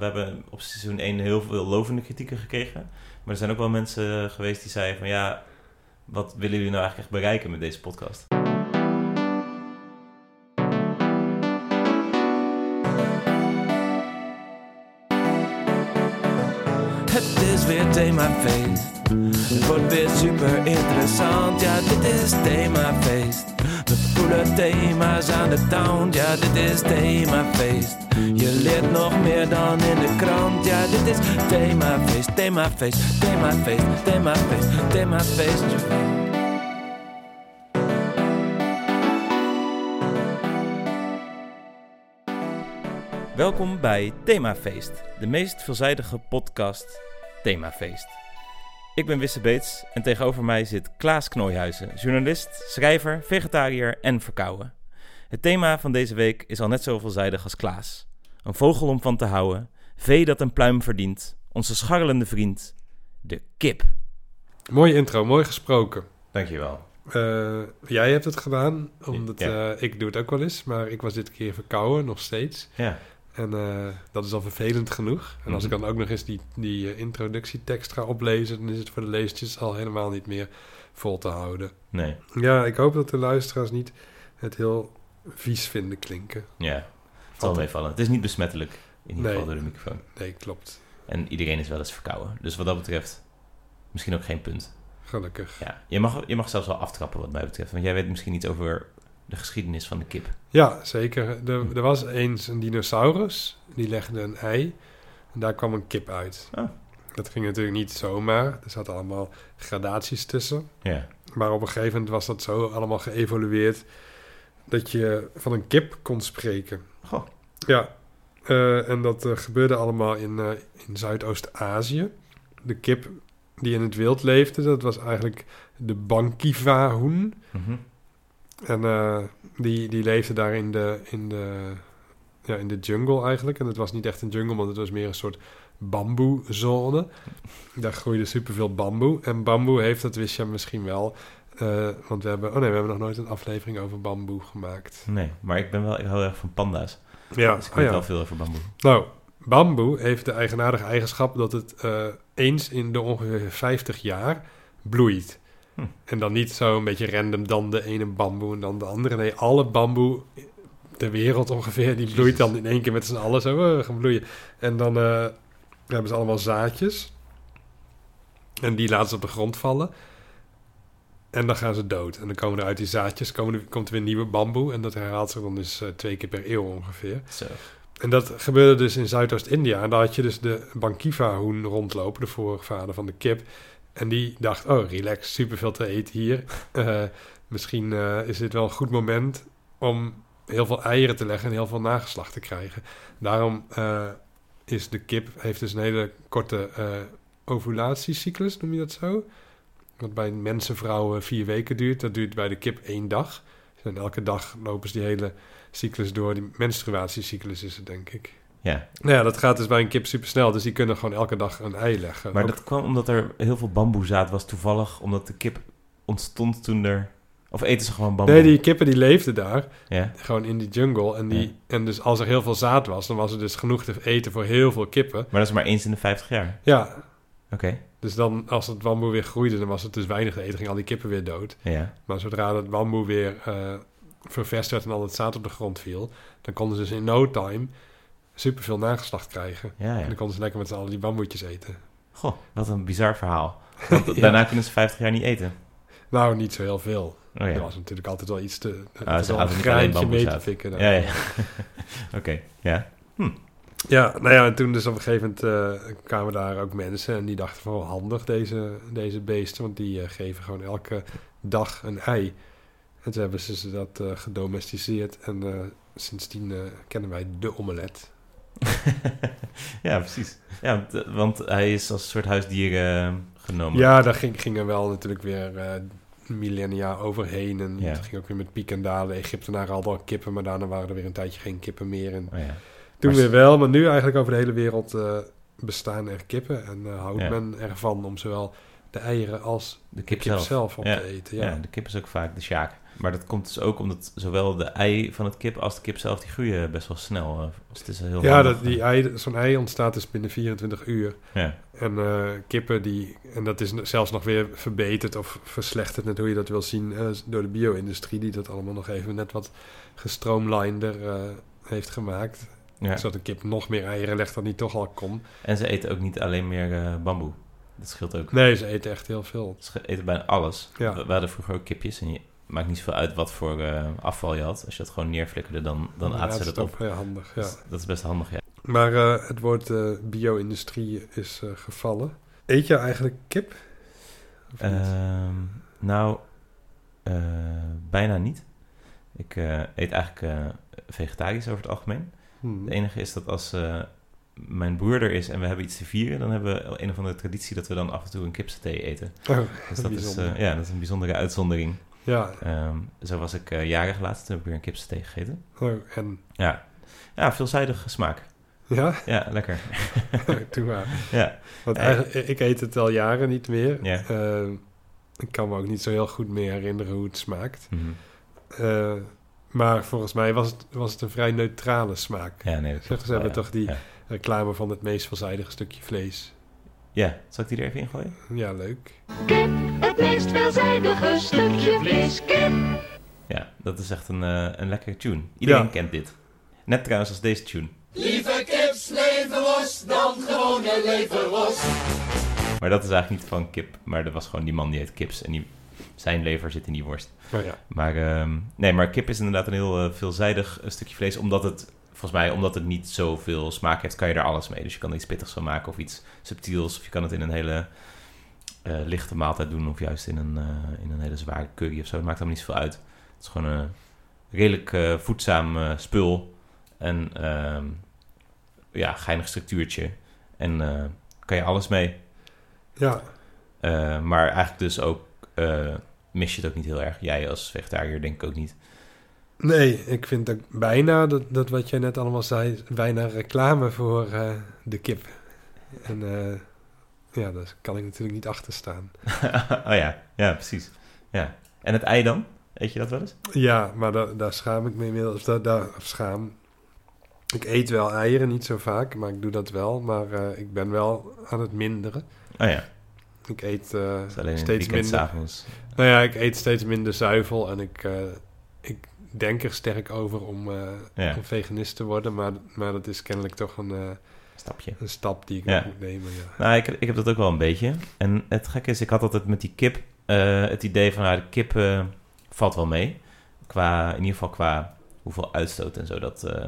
We hebben op seizoen 1 heel veel lovende kritieken gekregen. Maar er zijn ook wel mensen geweest die zeiden van ja, wat willen jullie nou eigenlijk echt bereiken met deze podcast? Het is weer themafeest. Het wordt weer super interessant. Ja, dit is themafeest. We voelen thema's aan de town. Ja, dit is themafeest. Je leert nog meer dan in de krant. Ja, dit is themafeest, themafeest, themafeest, themafeest, themafeest. Welkom bij Themafeest, de meest veelzijdige podcast Themafeest. Ik ben Wisse Beets en tegenover mij zit Klaas Knooihuizen, journalist, schrijver, vegetariër en verkouden. Het thema van deze week is al net zo veelzijdig als Klaas. Een vogel om van te houden, vee dat een pluim verdient, onze scharrelende vriend, de kip. Mooie intro, mooi gesproken. Dankjewel. Uh, jij hebt het gedaan, omdat Ja. eh, ik doe het ook wel eens, maar ik was dit keer verkouden, nog steeds. Ja, En eh, dat is al vervelend genoeg. En als ik Mhm. dan ook nog eens die, die eh, introductietekst ga oplezen, dan is het voor de leestjes al helemaal niet meer vol te houden. nee. Ja, ik hoop dat de luisteraars niet het heel vies vinden klinken. Ja, het zal meevallen. Het is niet besmettelijk, in ieder Nee. geval door de microfoon. Nee, klopt. En iedereen is wel eens verkouden. Dus wat dat betreft, misschien ook geen punt. Gelukkig. Ja, je mag, je mag zelfs wel aftrappen wat mij betreft. Want jij weet misschien iets over de geschiedenis van de kip. Ja, zeker. Er, er was eens een dinosaurus, die legde een ei en daar kwam een kip uit. Oh. Dat ging natuurlijk niet zomaar. Er zaten allemaal gradaties tussen. Ja, Maar op een gegeven moment was dat zo allemaal geëvolueerd dat je van een kip kon spreken. Goh. Ja, eh, en dat eh, gebeurde allemaal in, eh, in Zuidoost-Azië. De kip die in het wild leefde, dat was eigenlijk de Bankiva-hoen. Mhm. En eh, die, die leefde daar in de, in, de, ja, in de jungle eigenlijk. En het was niet echt een jungle, want het was meer een soort bamboezone. Daar groeide superveel bamboe. En bamboe heeft, dat wist je misschien wel... eh, want we hebben, oh nee, we hebben nog nooit een aflevering over bamboe gemaakt. Nee, maar ik ben wel ik hou erg van panda's. Ja, Dus ik oh weet ja. wel veel over bamboe. Nou, bamboe heeft de eigenaardige eigenschap dat het eh, eens in de ongeveer 50 jaar bloeit. Hm. En dan niet zo een beetje random dan de ene bamboe en dan de andere. Nee, alle bamboe ter wereld ongeveer, die bloeit dan in één keer met z'n allen zo eh, gaan bloeien. En dan eh, hebben ze allemaal zaadjes. En die laten ze op de grond vallen. En dan gaan ze dood. En dan komen er uit die zaadjes komen er, komt er weer nieuwe bamboe. En dat herhaalt zich dan dus eh, twee keer per eeuw ongeveer. Zo. En dat gebeurde dus in Zuidoost-India. En daar had je dus de Bankiva-hoen rondlopen, de voorvader van de kip. En die dacht, oh relax, superveel te eten hier. Eh, misschien eh, is dit wel een goed moment om heel veel eieren te leggen en heel veel nageslacht te krijgen. Daarom eh, is de kip, heeft dus een hele korte ovulatiecyclus, noem je dat zo? Wat bij mensen, vrouwen vier weken duurt. Dat duurt bij de kip één dag. En elke dag lopen ze die hele cyclus door. Die menstruatiecyclus is het, denk ik. Ja, Nou ja, dat gaat dus bij een kip super snel. Dus die kunnen gewoon elke dag een ei leggen. maar Ook- dat kwam omdat er heel veel bamboezaad was toevallig. Omdat de kip ontstond toen er... Of eten ze gewoon bamboe? Nee, die kippen die leefden daar. Ja, Gewoon in die jungle. En, die, Ja. en dus als er heel veel zaad was, dan was er dus genoeg te eten voor heel veel kippen. maar dat is maar eens in de 50 jaar. Ja, Oké, dus dan als het bamboe weer groeide, dan was het dus weinig te eten. Gingen al die kippen weer dood. ja. Maar zodra het bamboe weer eh ververst werd en al het zaad op de grond viel, dan konden ze dus in no time superveel nageslacht krijgen. Ja, En dan konden ze lekker met z'n allen die bamboetjes eten. Goh, wat een bizar verhaal. Want. Daarna kunnen ze 50 jaar niet eten. Nou, niet zo heel veel. Oh Er was natuurlijk altijd wel iets te... Ah, altijd ze een graantje mee te daar. Ja, ja. Oké, ja. Ja, nou ja, en toen dus op een gegeven moment eh, kwamen daar ook mensen en die dachten van handig deze, deze beesten, want die eh, geven gewoon elke dag een ei. En toen hebben ze dat eh, gedomesticeerd en sindsdien kennen wij de omelet. ja, precies. Ja, want, eh, want hij is als een soort huisdier eh, genomen. Ja, daar ging, gingen wel natuurlijk weer eh, millennia overheen en Ja. het ging ook weer met piek en dalen. De Egyptenaren hadden al kippen, maar daarna waren er weer een tijdje geen kippen meer. En Oh, ja. toen Maar- weer wel, maar nu eigenlijk over de hele wereld bestaan er kippen en houdt Ja. men ervan om zowel de eieren als De de kip, zelf. zelf, op te eten. Ja. Ja. de kip is ook vaak de sjaak. Maar dat komt dus ook omdat zowel de ei van het kip als de kip zelf, die groeien best wel snel. Dus het is heel Ja, dat, die ei, zo'n ei ontstaat dus binnen 24 uur. Ja, En eh, kippen die, en dat is zelfs nog weer verbeterd of verslechterd, net hoe je dat wil zien, eh, door de bio-industrie, die dat allemaal nog even net wat gestroomlinder eh, heeft gemaakt. ja. Zodat een kip nog meer eieren legt dan die toch al kon. En ze eten ook niet alleen meer bamboe. Dat scheelt ook. Nee, ze eten echt heel veel. Ze eten bijna alles. Ja. We, we hadden vroeger ook kipjes en je maakt niet zoveel uit wat voor eh, afval je had. Als je dat gewoon neerflikkerde, dan, dan Ja, ze dat is dat op. toch heel handig, ja. Dus dat is best handig, ja. Maar eh, het woord eh, bio-industrie is gevallen. Eet je eigenlijk kip? Ehm, nou, bijna niet. Ik eet eigenlijk vegetarisch over het algemeen. Hmm. Het enige is dat als mijn broer er is en we hebben iets te vieren, dan hebben we een of andere traditie dat we dan af en toe een kipsaté eten. Oh, Dus dat is, ja, dat is een bijzondere uitzondering. Ja, Ehm, zo was ik eh, jarig laatst, toen heb ik weer een gegeten. oh, en Ja, ja veelzijdige smaak. ja, Ja, lekker. doe maar. Ja, Want Eh, eigenlijk, ik eet het al jaren niet meer. Ja. Eh, ik kan me ook niet zo heel goed meer herinneren hoe het smaakt. Mhm. Eh, maar volgens mij was het, was het een vrij neutrale smaak. ja nee. Dat Zeg, klopt ze hebben toch die Ja. reclame van het meest veelzijdige stukje vlees. ja, zal ik die er even in gooien? Ja, leuk. Meest veelzijdige stukje vlees. Kip. Ja, dat is echt een, eh, een lekkere tune. Iedereen Ja. kent dit. Net trouwens als deze tune. Lieve kips, leverworst, dan gewone leverworst. Maar dat is eigenlijk niet van kip, maar dat was gewoon die man die heet Kips. En die, zijn lever zit in die worst. Maar ja, Maar, ehm, nee, maar kip is inderdaad een heel eh, veelzijdig eh, stukje vlees. Omdat het, volgens mij, omdat het niet zoveel smaak heeft, kan je er alles mee. Dus je kan er iets pittigs van maken of iets subtiels. Of je kan het in een hele eh, lichte maaltijd doen. Of juist in een, eh, in een hele zware curry of zo. Het maakt allemaal niet zoveel uit. Het is gewoon een redelijk eh, voedzaam spul. En ehm, ja, geinig structuurtje. En kan je alles mee. ja, maar eigenlijk dus ook mis je het ook niet heel erg. Jij als vegetariër denk ik ook niet. nee, ik vind ook bijna dat, dat wat jij net allemaal zei, bijna reclame voor de kip. En eh, ja, daar kan ik natuurlijk niet achter staan. oh ja, ja, precies. Ja. En het ei dan? Eet je dat wel eens? Ja, maar daar, daar schaam ik me inmiddels. Daar, daar, of schaam. Ik eet wel eieren, niet zo vaak, maar ik doe dat wel. Maar eh, ik ben wel aan het minderen. Oh ja, Ik eet eh, steeds minder. s'avonds. Nou ja, ik eet steeds minder zuivel en ik, eh, ik denk er sterk over om, Ja. om veganist te worden. Maar, maar dat is kennelijk toch een, Stapje. een stap die ik Ja. moet nemen. Ja. Nou, ik, ik heb dat ook wel een beetje. En het gekke is, ik had altijd met die kip eh, het idee van, nou, de kip eh, valt wel mee. Qua, in ieder geval qua hoeveel uitstoot en zo dat eh,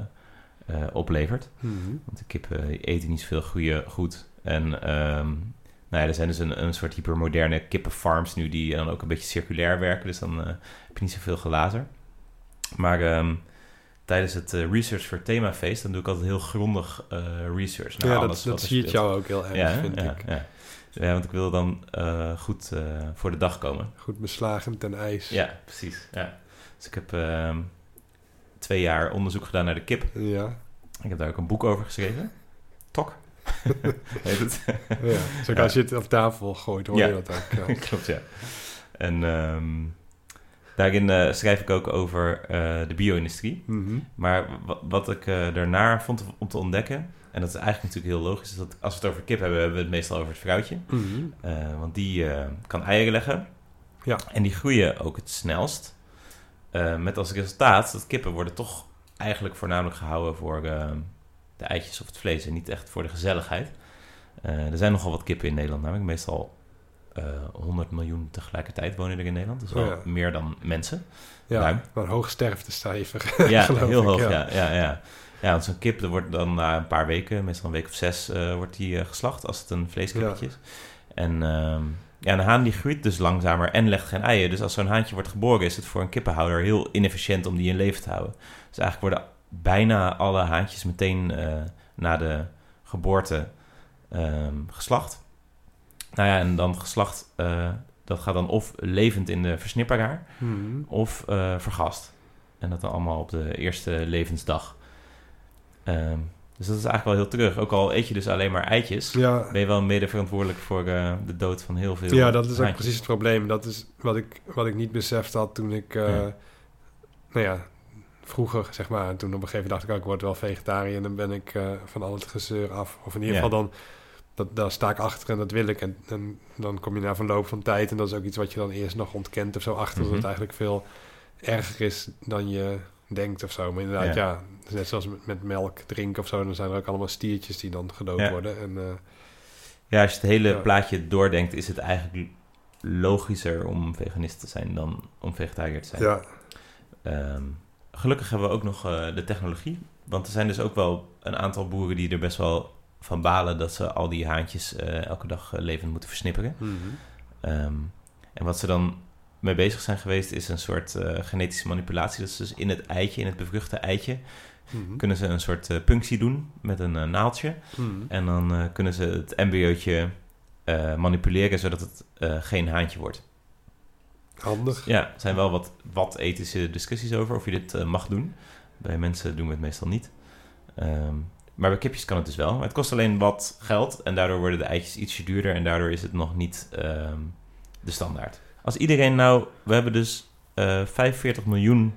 oplevert. Mhm. Want de kippen eten niet zoveel goede, goed. En ehm, nou ja, er zijn dus een, een soort hypermoderne kippenfarms nu die dan ook een beetje circulair werken. Dus dan heb je niet zoveel glazer. Maar ehm, tijdens het eh, research voor themafeest, dan doe ik altijd heel grondig eh, research naar Ja, alles dat, dat zie speelt. jou ook heel erg, ja, vind ja, ik. Ja. ja, want ik wil dan eh, goed voor de dag komen. Goed beslagen ten ijs. Ja, precies. Ja. Dus ik heb ehm, twee jaar onderzoek gedaan naar de kip. Ja, Ik heb daar ook een boek over geschreven. Tok. Heet het. ja. Zo als je het op tafel gooit, hoor je dat ook. Ja. Klopt, ja. En ehm, daarin eh, schrijf ik ook over eh, de bio-industrie. Mhm. Maar wa- wat ik eh, daarna vond om te ontdekken... en dat is eigenlijk natuurlijk heel logisch... is dat als we het over kip hebben... hebben we het meestal over het vrouwtje. Mhm. Want die kan eieren leggen. Ja. En die groeien ook het snelst. Met als resultaat dat kippen worden toch eigenlijk voornamelijk gehouden voor de eitjes of het vlees en niet echt voor de gezelligheid. Er zijn nogal wat kippen in Nederland, namelijk meestal eh 100 miljoen tegelijkertijd wonen er in Nederland. Dus wel Oh ja. meer dan mensen. ja, Ruim. maar een hoog sterftecijfer. Ja, heel ik, hoog. ja. Ja, ja, ja. ja. want zo'n kip wordt dan na een paar weken, meestal een week of zes, eh, wordt die eh, geslacht als het een vleeskippetje is. En ehm, ja, een haan die groeit dus langzamer en legt geen eieren. Dus als zo'n haantje wordt geboren, is het voor een kippenhouder heel inefficiënt om die in leven te houden. Dus eigenlijk worden bijna alle haantjes meteen eh, na de geboorte ehm, geslacht. Nou ja, en dan geslacht, eh, dat gaat dan of levend in de versnipperaar Mhm. of eh, vergast. En dat dan allemaal op de eerste levensdag. Ehm, Dus dat is eigenlijk wel heel terug. Ook al eet je dus alleen maar eitjes, Ja, ben je wel mede verantwoordelijk voor eh, de dood van heel veel ja, dat is ook precies het probleem. Dat is wat ik, wat ik niet beseft had toen ik... Ja. Nou ja, vroeger, zeg maar. En toen op een gegeven moment dacht ik, ook, ik word wel vegetariër. En dan ben ik van al het gezeur af. Of in ieder Ja. geval dan... Dat, daar sta ik achter en dat wil ik. En, en dan kom je na verloop van tijd... en dat is ook iets wat je dan eerst nog ontkent of zo achter... dat Mhm. het eigenlijk veel erger is dan je denkt of zo. Maar inderdaad, Ja. ja, net zoals met, met melk drinken of zo... dan zijn er ook allemaal stiertjes die dan gedood Ja. worden. En, eh, Ja, als je het hele Ja. plaatje doordenkt, is het eigenlijk logischer om veganist te zijn dan om vegetariër te zijn. ja, Ehm, gelukkig hebben we ook nog eh, de technologie. Want er zijn dus ook wel een aantal boeren die er best wel van balen dat ze al die haantjes eh, elke dag eh, levend moeten versnipperen. Mhm. Ehm, en wat ze dan mee bezig zijn geweest is een soort eh, genetische manipulatie. Dat is dus in het eitje, in het bevruchte eitje, Mhm. kunnen ze een soort punctie doen met een naaldje. Mhm. En dan kunnen ze het embryootje manipuleren zodat het geen haantje wordt. Handig. Ja, er zijn wel wat, wat ethische discussies over of je dit mag doen. Bij mensen doen we het meestal niet. Ehm, maar bij kipjes kan het dus wel. Maar het kost alleen wat geld en daardoor worden de eitjes ietsje duurder en daardoor is het nog niet ehm, de standaard. Als iedereen nou, we hebben dus eh 45 miljoen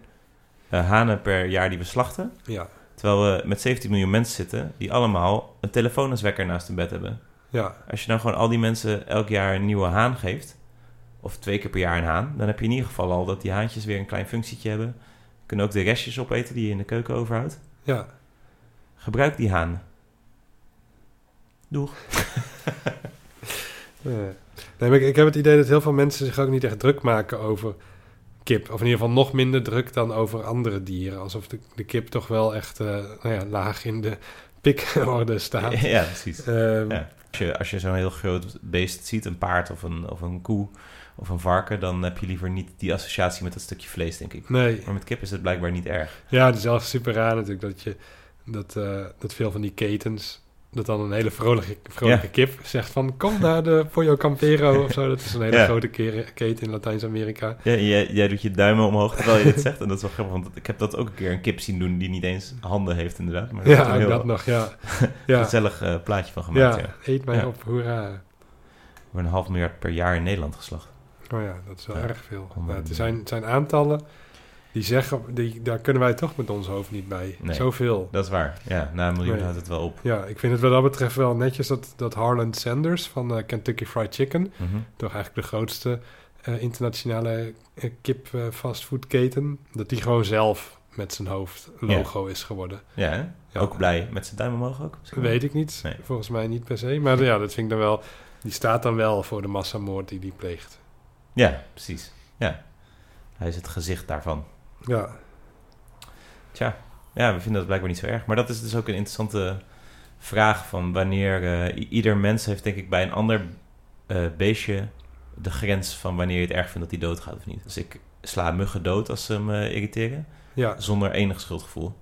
eh, hanen per jaar die we slachten. Ja, Terwijl we met 17 miljoen mensen zitten die allemaal een telefoon als wekker naast hun bed hebben. ja, Als je nou gewoon al die mensen elk jaar een nieuwe haan geeft, of twee keer per jaar een haan, dan heb je in ieder geval al dat die haantjes weer een klein functietje hebben. Kunnen ook de restjes opeten die je in de keuken overhoudt. ja. Gebruik die haan. Doeg. Nee, maar ik, ik heb het idee dat heel veel mensen zich ook niet echt druk maken over kip. Of in ieder geval nog minder druk dan over andere dieren. Alsof de, de kip toch wel echt eh, nou ja, laag in de pikorde staat. Ja, precies. Ehm, Ja. Als je, als je zo'n heel groot beest ziet, een paard of een, of een koe of een varken, dan heb je liever niet die associatie met dat stukje vlees, denk ik. Nee, Maar met kip is het blijkbaar niet erg. ja, het is wel super raar natuurlijk dat, je, dat, eh, dat veel van die ketens... dat dan een hele vrolijke, vrolijke Ja. kip zegt van... kom naar de Pollo Campero of zo. Dat is een hele Ja. grote keten in Latijns-Amerika. Ja, jij, jij doet je duimen omhoog terwijl je dit zegt. En dat is wel grappig, want ik heb dat ook een keer een kip zien doen die niet eens handen heeft, inderdaad. Maar Ja, heel dat nog, ja. Ja, gezellig eh, plaatje van gemaakt. ja, Ja. eet mij op, hoera. Er wordt een half miljard per jaar in Nederland geslacht. Oh ja, dat is wel erg veel. er zijn, het zijn aantallen die zeggen, die, daar kunnen wij toch met ons hoofd niet bij. Nee. Zoveel. Dat is waar. Ja, na een miljoen Nee. houdt het wel op. Ja, ik vind het wat dat betreft wel netjes dat, dat Harlan Sanders van eh, Kentucky Fried Chicken, Mhm. toch eigenlijk de grootste eh, internationale eh, kip fastfoodketen, dat die gewoon zelf met zijn hoofd logo is geworden. Ja, hè? Ja. ook blij met zijn duim omhoog ook. misschien? Weet ik niet. Nee. Volgens mij niet per se. Maar ja, dat vind ik dan wel. Die staat dan wel voor de massamoord die die pleegt. Ja, precies. Ja. Hij is het gezicht daarvan. Ja, Tja, ja, we vinden dat blijkbaar niet zo erg. Maar dat is dus ook een interessante vraag van wanneer... eh, ieder mens heeft denk ik bij een ander eh, beestje de grens van wanneer je het erg vindt dat hij doodgaat of niet. Dus ik sla muggen dood als ze me irriteren, ja, zonder enig schuldgevoel.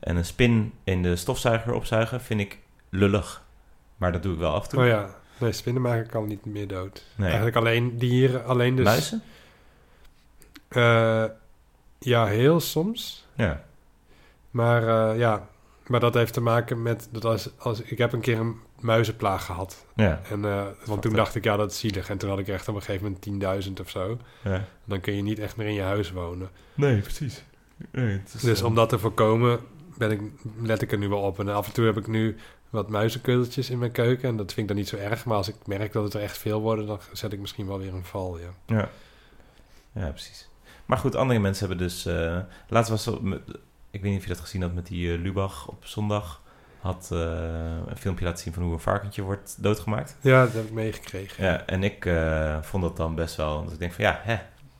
En een spin in de stofzuiger opzuigen vind ik lullig. Maar dat doe ik wel af en toe. oh ja. Nee, spinnenmaker kan niet meer dood. Nee. Eigenlijk alleen dieren, alleen dus... Muizen? Eh, ja, heel soms. Ja. Maar eh, ja, maar dat heeft te maken met dat als, als ik heb een keer een muizenplaag gehad. Ja. En, eh, want toen dacht ik, ja, dat is zielig. En toen had ik echt op een gegeven moment 10.000 of zo. ja. Dan kun je niet echt meer in je huis wonen. Nee, precies. Nee, is, Dus eh, om dat te voorkomen, ben ik, let ik er nu wel op. En af en toe heb ik nu wat muizenkeuteltjes in mijn keuken. En dat vind ik dan niet zo erg. Maar als ik merk dat het er echt veel worden, dan zet ik misschien wel weer een val. Ja. Ja. ja, precies. Maar goed, andere mensen hebben dus... eh laatst was met- ik weet niet of je dat gezien had met die eh, Lubach op zondag. Had eh, een filmpje laten zien van hoe een varkentje wordt doodgemaakt. ja, dat heb ik meegekregen. Ja, en ik vond dat dan best wel... Dat ik denk van ja, hè,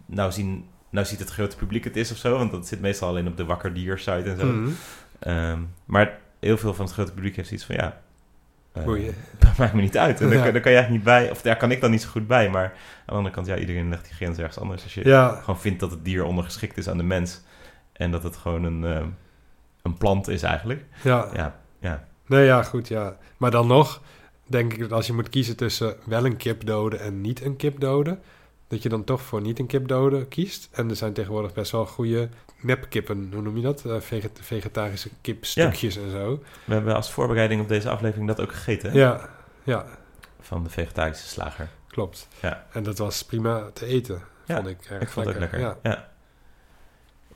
nou, zien, nou ziet het grote publiek het is of zo. Want dat zit meestal alleen op de Wakker Dier site en zo. Mhm. Ehm, maar heel veel van het grote publiek heeft zoiets van ja... eh, dat maakt me niet uit. En daar, Ja. kan- daar kan je eigenlijk niet bij... Of daar kan ik dan niet zo goed bij. Maar aan de andere kant, ja, iedereen legt die grens ergens anders. Als je Ja, gewoon vindt dat het dier ondergeschikt is aan de mens. En dat het gewoon een, ehm, een plant is eigenlijk. ja. Ja, ja. Nee, ja, goed, ja. Maar dan nog denk ik dat als je moet kiezen tussen wel een kip doden en niet een kip doden, dat je dan toch voor niet een kipdode kiest. En er zijn tegenwoordig best wel goede nepkippen, hoe noem je dat? Eh, veget- vegetarische kipstukjes en zo. We hebben als voorbereiding op deze aflevering dat ook gegeten. hè? Ja, ja, Van de vegetarische slager. klopt. Ja. En dat was prima te eten, Ja, vond ik. erg Ik vond het ook lekker. Ja, Ja.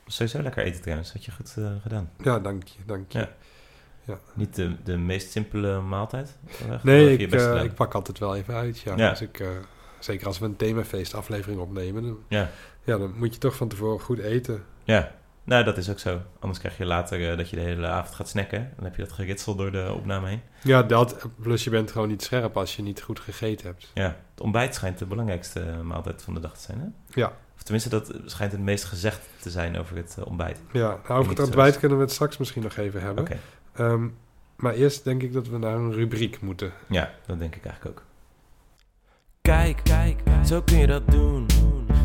Sowieso lekker eten trouwens. Dat had je goed eh, gedaan. ja dank je, dank je. Ja. Niet de, de meest simpele maaltijd? Nee, ik, eh, ik pak altijd wel even uit. Ja. Ja. Als ik, zeker als we een themafeest aflevering opnemen, dan, Ja. ja, dan moet je toch van tevoren goed eten. Ja, nou dat is ook zo. Anders krijg je later eh, dat je de hele avond gaat snacken. Dan heb je dat geritsel door de opname heen. Ja, dat, plus je bent gewoon niet scherp als je niet goed gegeten hebt. Ja, het ontbijt schijnt de belangrijkste eh, maaltijd van de dag te zijn, hè? Ja. Of tenminste, dat schijnt het meest gezegd te zijn over het eh, ontbijt. Ja, nou, over het ontbijt kunnen we het straks misschien nog even hebben. Oké, Ehm, maar eerst denk ik dat we naar een rubriek moeten. ja, dat denk ik eigenlijk ook. Kijk, kijk, zo kun je dat doen.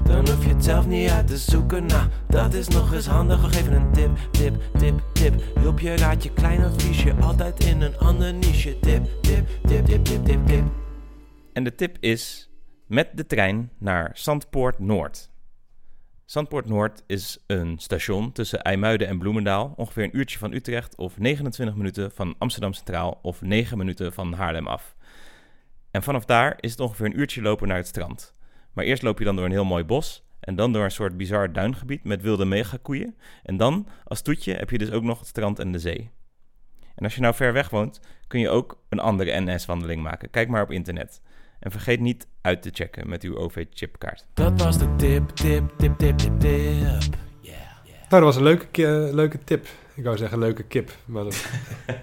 Dan hoef je het zelf niet uit te zoeken. Nou, dat is nog eens handig. Geven een tip, tip, tip, tip. Hulpje, raadje, klein adviesje. Altijd in een ander niche. Tip, tip, tip, tip, tip, tip, tip. En de tip is met de trein naar Zandpoort Noord. Zandpoort Noord is een station tussen IJmuiden en Bloemendaal, ongeveer een uurtje van Utrecht of 29 minuten van Amsterdam Centraal of 9 minuten van Haarlem af. En vanaf daar is het ongeveer een uurtje lopen naar het strand. Maar eerst loop je dan door een heel mooi bos en dan door een soort bizar duingebied met wilde megakoeien. En dan, als toetje, heb je dus ook nog het strand en de zee. En als je nou ver weg woont, kun je ook een andere NS-wandeling maken. Kijk maar op internet. En vergeet niet uit te checken met uw OV-chipkaart. Dat was de tip, tip, tip, tip, tip, tip. Yeah. Nou, dat was een leuke, leuke tip. Ik wou zeggen leuke kip, maar dat,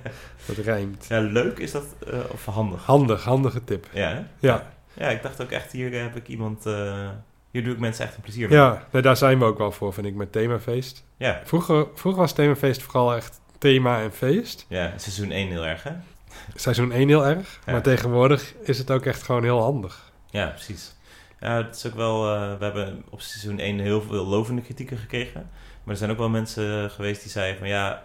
dat rijmt. Ja, leuk is dat, eh, of handig? Handig, handige tip. Ja, hè? Ja, Ja, ik dacht ook echt, hier heb ik iemand... eh, hier doe ik mensen echt een plezier mee. ja nee, daar zijn we ook wel voor, vind ik, met themafeest. Ja, Vroeger, vroeger was themafeest vooral echt thema en feest. ja, seizoen 1 heel erg, hè? Seizoen 1 heel erg, Ja. maar tegenwoordig is het ook echt gewoon heel handig. Ja, precies. Ja, het is ook wel... eh, we hebben op seizoen 1 heel veel lovende kritieken gekregen. Maar er zijn ook wel mensen geweest die zeiden van... Ja,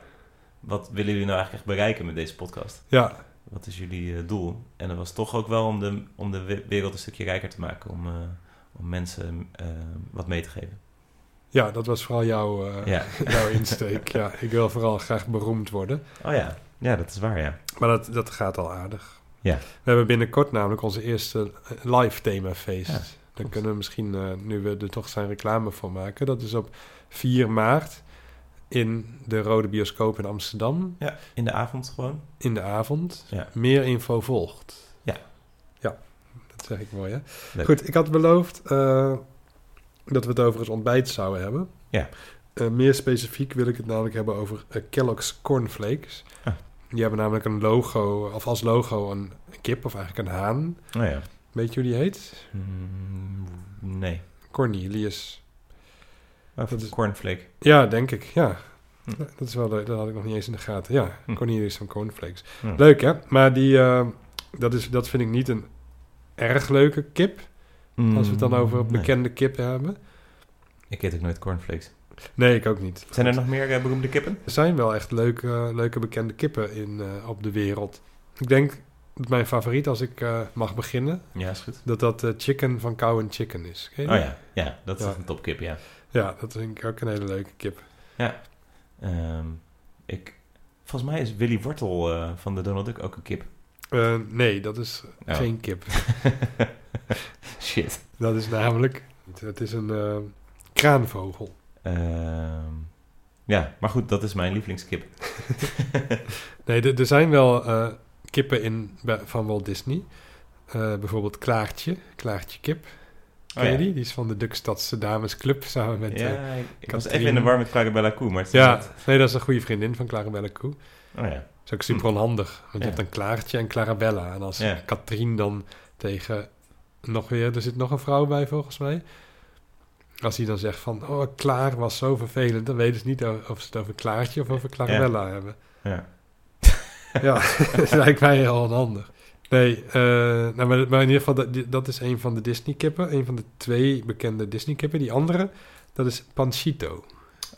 wat willen jullie nou eigenlijk echt bereiken met deze podcast? Ja, Wat is jullie eh, doel? En dat was toch ook wel om de, om de we- wereld een stukje rijker te maken. Om, eh, om mensen eh, wat mee te geven. ja dat was vooral jouw, Ja. jouw insteek. ja, ik wil vooral graag beroemd worden. Oh ja. Ja, dat is waar, ja. Maar dat, dat gaat al aardig. Ja. We hebben binnenkort namelijk onze eerste live themafeest. Ja, Dan kunnen we misschien, nu we er toch zijn reclame voor maken. Dat is op 4 maart in de Rode Bioscoop in Amsterdam Ja, in de avond gewoon. in de avond. Ja. Meer info volgt. Ja. Ja, dat zeg ik mooi hè. Leuk. Goed, ik had beloofd eh, dat we het over het ontbijt zouden hebben. Ja. Eh, meer specifiek wil ik het namelijk hebben over eh, Kellogg's Cornflakes. Ah. Die hebben namelijk een logo, of als logo een kip, of eigenlijk een haan. Oh ja. Weet je hoe die heet? Mm, nee. Cornelius. Dat is- cornflake. Ja, denk ik, ja. Hm. Dat, is wel, leuk, dat had ik nog niet eens in de gaten. Ja, Hm. Cornelius van Cornflakes. Hm. Leuk, hè? Maar die, eh, dat, is, dat vind ik niet een erg leuke kip. Als we het dan over Mm, nee. bekende kippen hebben. Ik eet ook nooit cornflakes. Nee, ik ook niet. Zijn er nog meer eh, beroemde kippen? Er zijn wel echt leuke, leuke bekende kippen in, eh, op de wereld. Ik denk dat mijn favoriet, als ik eh, mag beginnen, Ja, is goed. dat dat chicken van Cow and Chicken is. Oh ja, ja dat is een topkip, ja. Ja, dat vind ik ook een hele leuke kip. Ehm, ik, volgens mij is Willy Wortel eh, van de Donald Duck ook een kip. Eh, nee, dat is Oh. geen kip. Shit. Dat is namelijk, het is een eh, kraanvogel. Ehm, ja, maar goed, dat is mijn lievelingskip. Nee, er- er zijn wel kippen in, van Walt Disney. Bijvoorbeeld Klaartje, Klaartje Kip. Ken Oh, je ja. die? Die is van de Dukstadse Damesclub samen met... ja, eh, ik, ik was even in de war met Clarabella Koe, maar ja, net- nee, dat is een goede vriendin van Clarabella Koe. Oh ja. Dat is ook super onhandig. Want je hebt een Klaartje en Clarabella. En als Ja. Katrien dan tegen nog weer... Er zit nog een vrouw bij volgens mij. Als hij dan zegt van... Oh, Klaar was zo vervelend. Dan weten ze niet of ze het over Klaartje of over Clarabella hebben. ja. Ja, dat lijkt mij heel onhandig. Nee, eh, nou, maar, maar in ieder geval, dat, is een van de Disney-kippen. Een van de twee bekende Disney-kippen. Die andere, dat is Panchito.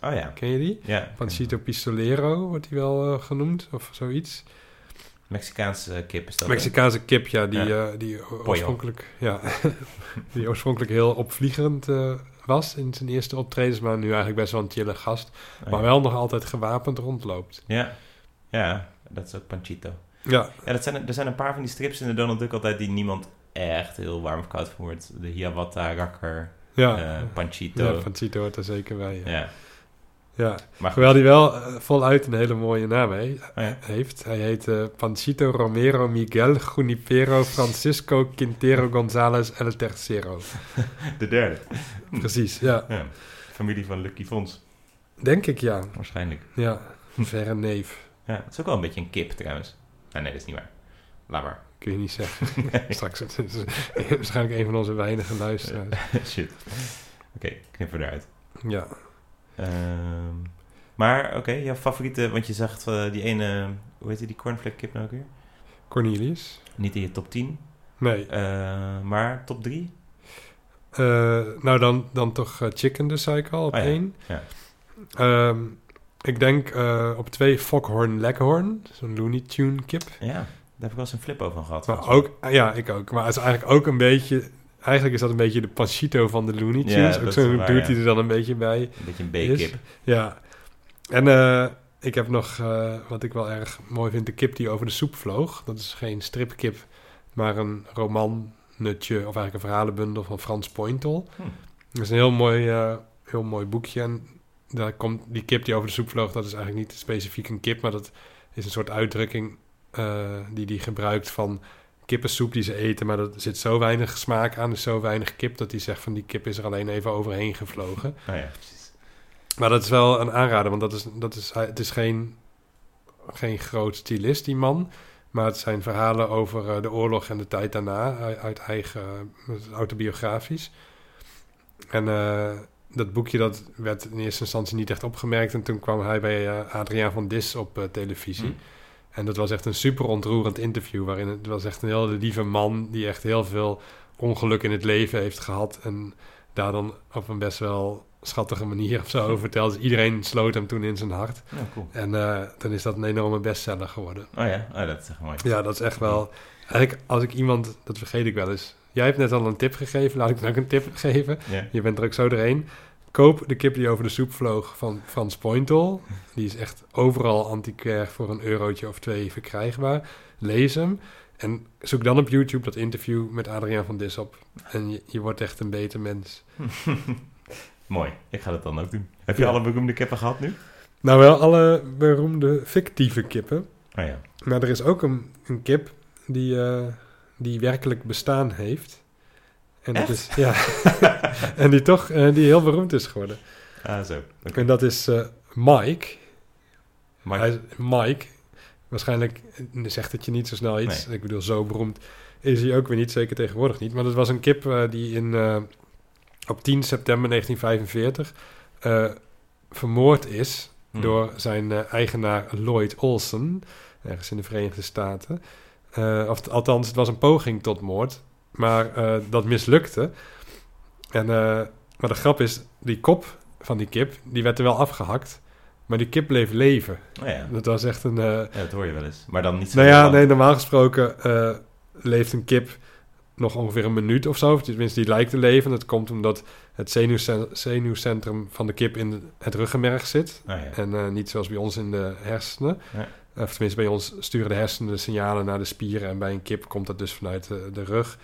Oh ja. Ken je die? Ja. Panchito Pistolero wordt die wel eh, genoemd, of zoiets. Mexicaanse kip is dat. Mexicaanse kip, ja, die, Ja. eh, die oorspronkelijk, ja, die oorspronkelijk heel opvliegerend eh, was in zijn eerste optredens, maar nu eigenlijk best wel een chille gast, Oh, maar wel nog altijd gewapend rondloopt. Ja. ja, dat is ook Panchito. Ja, Ja, dat zijn, er zijn een paar van die strips in de Donald Duck altijd die niemand echt heel warm of koud van wordt. De Hiawatha, Rakker, ja, eh, Panchito. ja Pancito hoort er zeker bij. Ja. Ja. Ja. Maar. Terwijl hij wel eh, voluit een hele mooie naam he- Oh ja. heeft. Hij heet eh, Panchito Romero Miguel Junipero Francisco Quintero González El Tercero. De derde. Precies, ja. Ja. Familie van Lucky Fons, Denk ik, ja. waarschijnlijk. Ja, verre neef. Ja, het is ook wel een beetje een kip trouwens. Ah, nee, dat is niet waar. Laat maar. Kun je niet zeggen. Straks het is waarschijnlijk een van onze weinige luisteraars. Shit. Oké, knippen we eruit. Ja. Ehm, maar, oké, jouw favoriete... Want je zegt eh, die ene... Hoe heet die, cornflake kip nou ook weer? Cornelius? Niet in je top 10, Nee. eh, maar top 3? Eh, nou, dan, dan toch Chicken dus, zei ik al, op Oh ja, één. ja. Ehm, ik denk eh, op twee Foghorn Leghorn. Zo'n Looney Tune kip. Ja, daar heb ik wel eens een flip over gehad. Maar ook, ja, ik ook. Maar het is eigenlijk ook een beetje... Eigenlijk is dat een beetje de Panchito van de Looney Ja, Tunes. dat ook zo'n dude ja. die er dan een beetje bij. Een beetje een. B-kip. Ja. En eh, ik heb nog, eh, wat ik wel erg mooi vind, de kip die over de soep vloog. Dat is geen stripkip, maar een romannetje, of eigenlijk een verhalenbundel van Frans Pointel. Hm. Dat is een heel mooi, heel mooi boekje. En daar komt die kip die over de soep vloog, dat is eigenlijk niet specifiek een kip, maar dat is een soort uitdrukking eh, die die gebruikt van kippensoep die ze eten, maar er zit zo weinig smaak aan, dus zo weinig kip, dat hij zegt van die kip is er alleen even overheen gevlogen. Oh ja, precies. Maar dat is wel een aanrader, want dat is, dat is, het is geen, geen groot stylist, die man. Maar het zijn verhalen over eh, de oorlog en de tijd daarna, uit, eigen, autobiografisch. En eh, dat boekje dat werd in eerste instantie niet echt opgemerkt. En toen kwam hij bij eh, Adriaan van Dis op eh, televisie. Hm. En dat was echt een super ontroerend interview. Waarin het was echt een heel lieve man die echt heel veel ongeluk in het leven heeft gehad. En daar dan op een best wel schattige manier of zo over vertelde. Dus iedereen sloot hem toen in zijn hart. Oh, cool. En eh, dan is dat een enorme bestseller geworden. Oh ja, oh, dat is echt mooi. Ja, dat is echt wel... Eigenlijk, als ik iemand... Dat vergeet ik wel eens. Jij hebt net al een tip gegeven. Laat ik dan ook een tip geven. Je bent er ook zo doorheen. Koop de kip die over de soep vloog van Frans Pointel. Die is echt overal antiquair voor een eurotje of twee verkrijgbaar. Lees hem. En zoek dan op YouTube dat interview met Adriaan van Dis op. En je, je wordt echt een beter mens. mooi, ik ga dat dan ook doen. Heb je Ja. alle beroemde kippen gehad nu? Nou wel alle beroemde fictieve kippen. Oh ja. Maar er is ook een, een kip die, eh, die werkelijk bestaan heeft. En dat is, ja. en die toch eh, die heel beroemd is geworden. Ah, zo. En dat is eh, Mike. Hij is Mike. Waarschijnlijk eh, zegt het je niet zo snel iets. Ik bedoel, zo beroemd is hij ook weer niet, zeker tegenwoordig niet. Maar dat was een kip die in, op 10 september 1945 eh, vermoord is Hm. door zijn eigenaar Lloyd Olsen, ergens in de Verenigde Staten. Eh, of, althans, het was een poging tot moord, maar eh, dat mislukte. En, eh, maar de grap is, die kop van die kip, die werd er wel afgehakt, maar die kip bleef leven. Oh ja. Dat was echt een... ja, dat hoor je wel eens. Maar dan niet zo nou ja, lang. nee, normaal gesproken leeft een kip nog ongeveer een minuut of zo. Tenminste, die lijkt te leven. Dat komt omdat het zenuwcen- zenuwcentrum van de kip in het ruggenmerg zit. Oh ja. En niet zoals bij ons in de hersenen. Ja. Of tenminste, bij ons sturen de hersenen de signalen naar de spieren. En bij een kip komt dat dus vanuit de, de rug.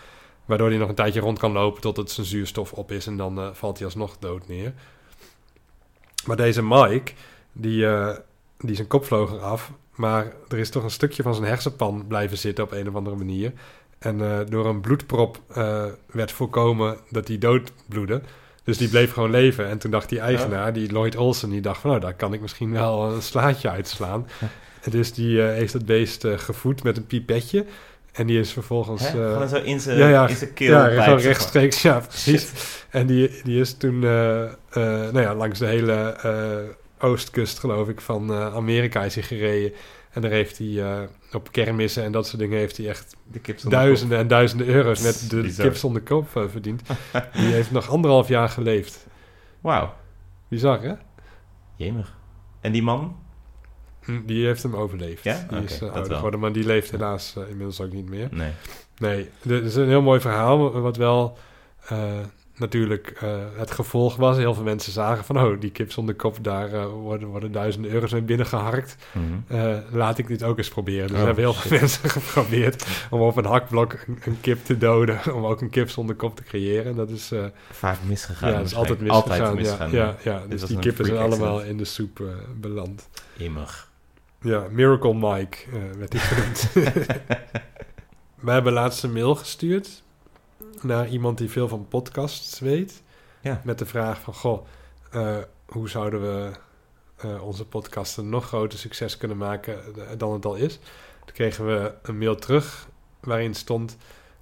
Waardoor hij nog een tijdje rond kan lopen tot het zijn zuurstof op is. En dan eh, valt hij alsnog dood neer. Maar deze Mike, die, eh, die zijn kop vloog eraf. Maar er is toch een stukje van zijn hersenpan blijven zitten op een of andere manier. En eh, door een bloedprop eh, werd voorkomen dat hij doodbloedde. Dus die bleef gewoon leven. En toen dacht die eigenaar, die Lloyd Olsen, die dacht van... nou, daar kan ik misschien wel een slaatje uitslaan. Dus die eh, heeft het beest eh, gevoed met een pipetje. En die is vervolgens... Eh, Gewoon zo in zijn ja, ja, keel. ja, maar. rechtstreeks, ja, precies. En die, die is toen, nou ja, langs de hele oostkust, geloof ik, van Amerika is hij gereden. En daar heeft hij op kermissen en dat soort dingen heeft hij echt duizenden en duizenden euro's met de Bizar. kip zonder kop verdiend. Die heeft nog anderhalf jaar geleefd. Wauw. Bizar, hè? Jemig. En die man? Hm, Die heeft hem overleefd. Ja? Die Oké, is ouder geworden, maar die leeft helaas eh, inmiddels ook niet meer. Nee. Nee, dit is een heel mooi verhaal, wat wel eh, natuurlijk het gevolg was. Heel veel mensen zagen van, oh, die kip zonder kop, daar worden, worden duizenden euro's mee binnengeharkt. Eh, laat ik dit ook eens proberen. Dus Oh, hebben heel veel mensen geprobeerd om op een hakblok een, een kip te doden, om ook een kip zonder kop te creëren. Dat is, Vaak misgegaan. ja, dat is altijd misgegaan. Altijd misgegaan. ja, ja, Dus die kippen zijn allemaal in de soep beland. Immig. Ja, Miracle Mike eh, werd hij genoemd. We hebben laatst een mail gestuurd naar iemand die veel van podcasts weet. Ja. Met de vraag van, goh, eh, hoe zouden we eh, onze podcast een nog groter succes kunnen maken dan het al is? Toen kregen we een mail terug waarin stond...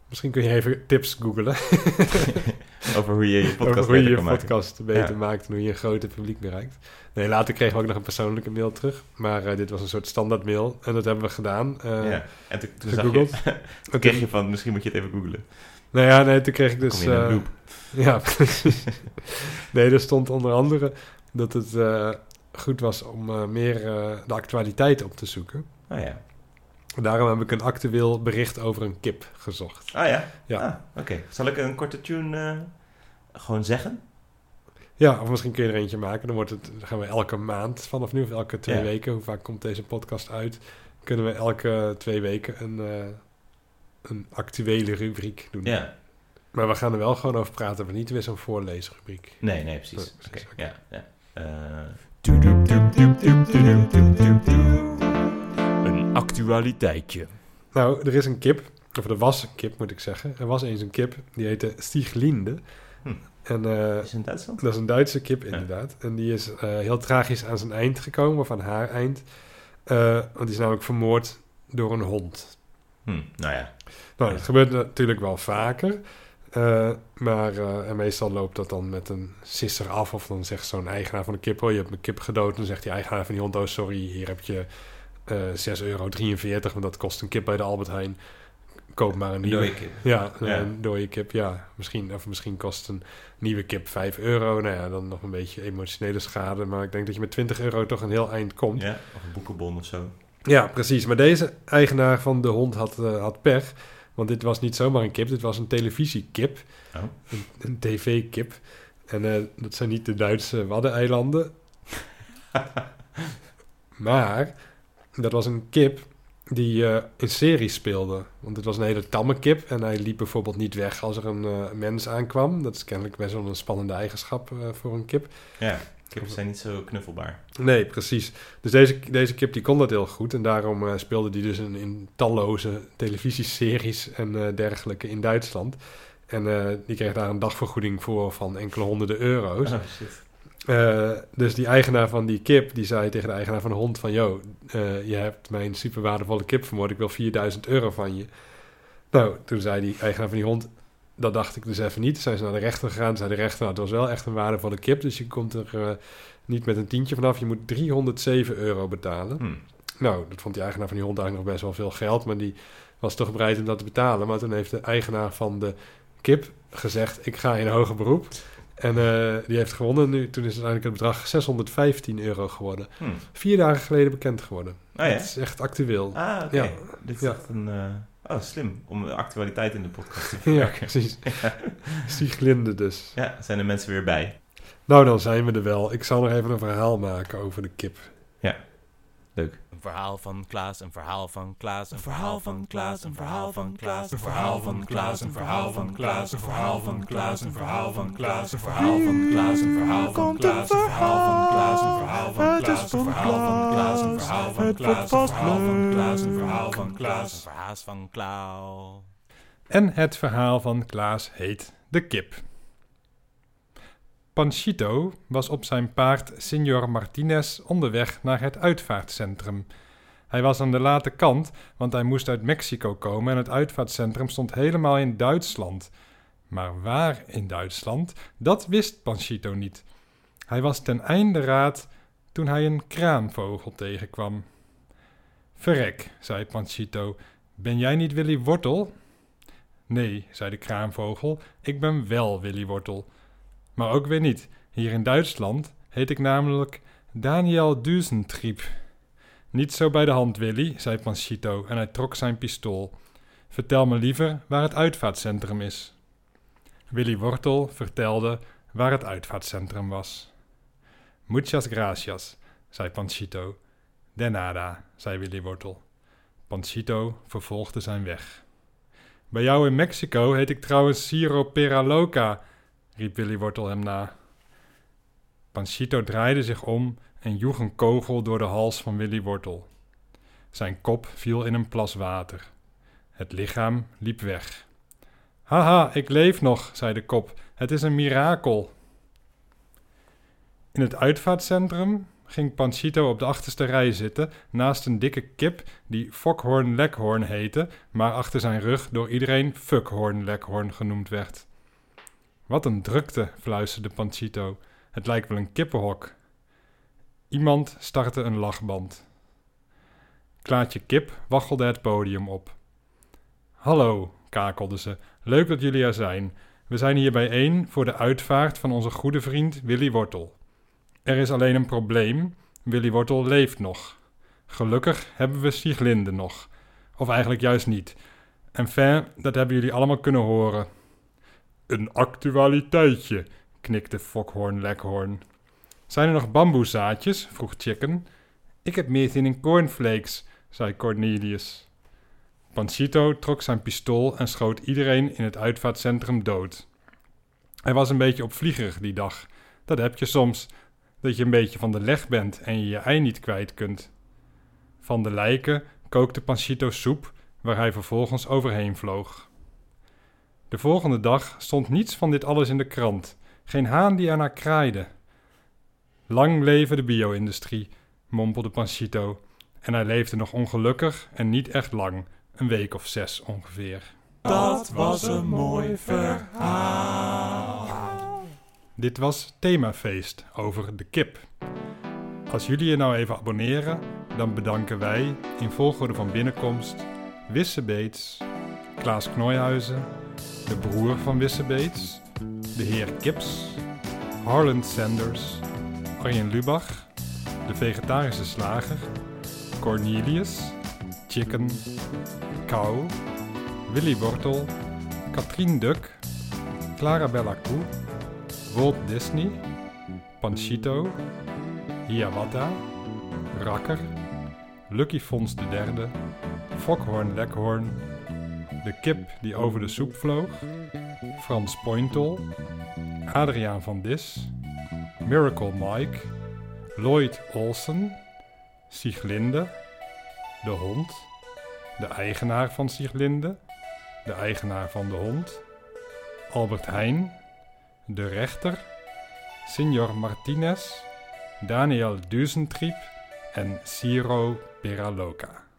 Misschien kun je even tips googlen Over hoe je je podcast over hoe je beter je kan maken. podcast beter Ja. maakt en hoe je een groter publiek bereikt. Nee, later kregen we ook nog een persoonlijke mail terug. Maar eh, dit was een soort standaard mail en dat hebben we gedaan. Eh, ja. En toen, toen zag je, toen kreeg je van, misschien moet je het even googlen. Nou ja, nee, toen kreeg ik dus... Kom je in een eh, loop. ja, precies. nee, er stond onder andere dat het goed was om meer de actualiteit op te zoeken. Oh ja. Daarom heb ik een actueel bericht over een kip gezocht. Ah ja? Ja. Ah, Oké. Zal ik een korte tune eh, gewoon zeggen? Ja, of misschien kun je er eentje maken. Dan, wordt het, dan gaan we elke maand vanaf nu, of elke twee Ja. weken, hoe vaak komt deze podcast uit, kunnen we elke twee weken een, eh, een actuele rubriek doen. Ja. Maar we gaan er wel gewoon over praten, maar niet weer zo'n voorleesrubriek. Nee, nee, precies. Nee, Oké, precies, oké. ja. ja. Eh, actualiteitje. Nou, er is een kip, of er was een kip moet ik zeggen. Er was eens een kip, die heette Stieglinde. Hm. En eh, is het in Duitsland? dat is een Duitse kip Ja. inderdaad. En die is eh, heel tragisch aan zijn eind gekomen, of aan haar eind. Eh, want die is namelijk vermoord door een hond. Hm, nou ja. Nou, dat gebeurt natuurlijk wel vaker. eh, maar eh, en meestal loopt dat dan met een sisser af. Of dan zegt zo'n eigenaar van de kip... oh, je hebt mijn kip gedood. En dan zegt die eigenaar van die hond... oh, sorry, hier heb je eh 6,43 euro. Want dat kost een kip bij de Albert Heijn. Koop maar een nieuwe. Kip. Ja, Ja. een dode kip, ja. Misschien, of misschien kost een nieuwe kip 5 euro. Nou ja, dan nog een beetje emotionele schade. Maar ik denk dat je met 20 euro toch een heel eind komt. Ja, of een boekenbon of zo. Ja, precies. Maar deze eigenaar van de hond had, eh, had pech. Want dit was niet zomaar een kip, dit was een televisiekip. Oh. Een, een tv-kip. En eh, dat zijn niet de Duitse Waddeneilanden. maar dat was een kip die eh, in series speelde. Want het was een hele tamme kip. En hij liep bijvoorbeeld niet weg als er een eh, mens aankwam. Dat is kennelijk best wel een spannende eigenschap eh, voor een kip. Ja, kippen zijn niet zo knuffelbaar. Nee, precies. Dus deze, deze kip die kon dat heel goed. En daarom speelde die dus in, in talloze televisieseries en dergelijke in Duitsland. En die kreeg daar een dagvergoeding voor van enkele honderden euro's. Oh, shit. Eh, dus die eigenaar van die kip, die zei tegen de eigenaar van de hond van... ...yo, eh, je hebt mijn super waardevolle kip vermoord, ik wil 4000 euro van je. Nou, toen zei die eigenaar van die hond... Dat dacht ik dus even niet. Toen zijn ze naar de rechter gegaan. Zei de rechter, nou, het was wel echt een waardevolle kip. Dus je komt er eh, niet met een tientje vanaf. Je moet 307 euro betalen. Hm. Nou, dat vond die eigenaar van die hond eigenlijk nog best wel veel geld. Maar die was toch bereid om dat te betalen. Maar toen heeft de eigenaar van de kip gezegd... ik ga in hoger beroep. En eh, die heeft gewonnen. Nu, toen is uiteindelijk het bedrag 615 euro geworden. Hm. Vier dagen geleden bekend geworden. Oh ja? Dat is echt actueel. Ah, oké. Ja. Dit is Ja. echt een... eh, Oh, slim. Om de actualiteit in de podcast te Ja, verwerken. precies. Stieglinde dus. Ja, zijn er mensen weer bij. Nou, dan zijn we er wel. Ik zal nog even een verhaal maken over de kip. Leuk. Een verhaal van Klaas, een verhaal van Klaas, een verhaal van Klaas, een verhaal van Klaas, een verhaal van Klaas, een verhaal van Klaas, een verhaal van Klaas, een verhaal van Klaas, een verhaal van Klaas, een verhaal van Klaas, een verhaal van Klaas, een verhaal van Klaas, een verhaal van Klaas, een verhaal van Klaas, een verhaal van Klaas, een verhaal van Klaas, een verhaal van Klaas. En het verhaal van Klaas heet De Kip. Panchito was op zijn paard Signor Martinez onderweg naar het uitvaartcentrum. Hij was aan de late kant, want hij moest uit Mexico komen en het uitvaartcentrum stond helemaal in Duitsland. Maar waar in Duitsland, dat wist Panchito niet. Hij was ten einde raad toen hij een kraanvogel tegenkwam. Verrek, zei Panchito, ben jij niet Willy Wortel? Nee, zei de kraanvogel, ik ben wel Willy Wortel. Maar ook weer niet. Hier in Duitsland heet ik namelijk Daniel Duzentrieb. Niet zo bij de hand, Willy, zei Panchito en hij trok zijn pistool. Vertel me liever waar het uitvaartcentrum is. Willy Wortel vertelde waar het uitvaartcentrum was. Muchas gracias, zei Panchito. De nada, zei Willy Wortel. Panchito vervolgde zijn weg. Bij jou in Mexico heet ik trouwens Ciro Peraloca, riep Willy Wortel hem na. Panchito draaide zich om en joeg een kogel door de hals van Willy Wortel. Zijn kop viel in een plas water. Het lichaam liep weg. Haha, ik leef nog, zei de kop. Het is een mirakel. In het uitvaartcentrum ging Panchito op de achterste rij zitten, naast een dikke kip die Fokhorn Leghorn heette, maar achter zijn rug door iedereen Fuckhorn Leghorn genoemd werd. Wat een drukte, fluisterde Panchito. Het lijkt wel een kippenhok. Iemand startte een lachband. Klaatje Kip waggelde het podium op. Hallo, kakelde ze. Leuk dat jullie er zijn. We zijn hier bijeen voor de uitvaart van onze goede vriend Willy Wortel. Er is alleen een probleem. Willy Wortel leeft nog. Gelukkig hebben we Sieglinde nog. Of eigenlijk juist niet. En fijn, dat hebben jullie allemaal kunnen horen. Een actualiteitje, knikte Fokhorn Leghorn. Zijn er nog bamboezaadjes? vroeg Chicken. Ik heb meer zin in cornflakes, zei Cornelius. Panchito trok zijn pistool en schoot iedereen in het uitvaartcentrum dood. Hij was een beetje opvliegerig die dag. Dat heb je soms, dat je een beetje van de leg bent en je je ei niet kwijt kunt. Van de lijken kookte Panchito soep, waar hij vervolgens overheen vloog. De volgende dag stond niets van dit alles in de krant, geen haan die ernaar kraaide. Lang leven de bio-industrie, mompelde Panchito, en hij leefde nog ongelukkig en niet echt lang, een week of zes ongeveer. Dat was een mooi verhaal. Dit was Themafeest over de kip. Als jullie je nou even abonneren, dan bedanken wij in volgorde van binnenkomst Wisse Beets, Klaas Knooihuizen, de broer van Wisse Beets, de heer Kips, Harland Sanders, Arjen Lubach, de vegetarische slager, Cornelius, Chicken, Kou, Willy Wortel, Katrien Duk, Clarabella Koe, Walt Disney, Panchito, Hiawatha, Rakker, Lucky Fons de derde, Fokhorn Lekhorn, de kip die over de soep vloog, Frans Pointel, Adriaan van Dis, Miracle Mike, Lloyd Olsen, Sieglinde, de hond, de eigenaar van Sieglinde, de eigenaar van de hond, Albert Heijn, de rechter, Signor Martinez, Daniel Duzentriep en Ciro Peraloca.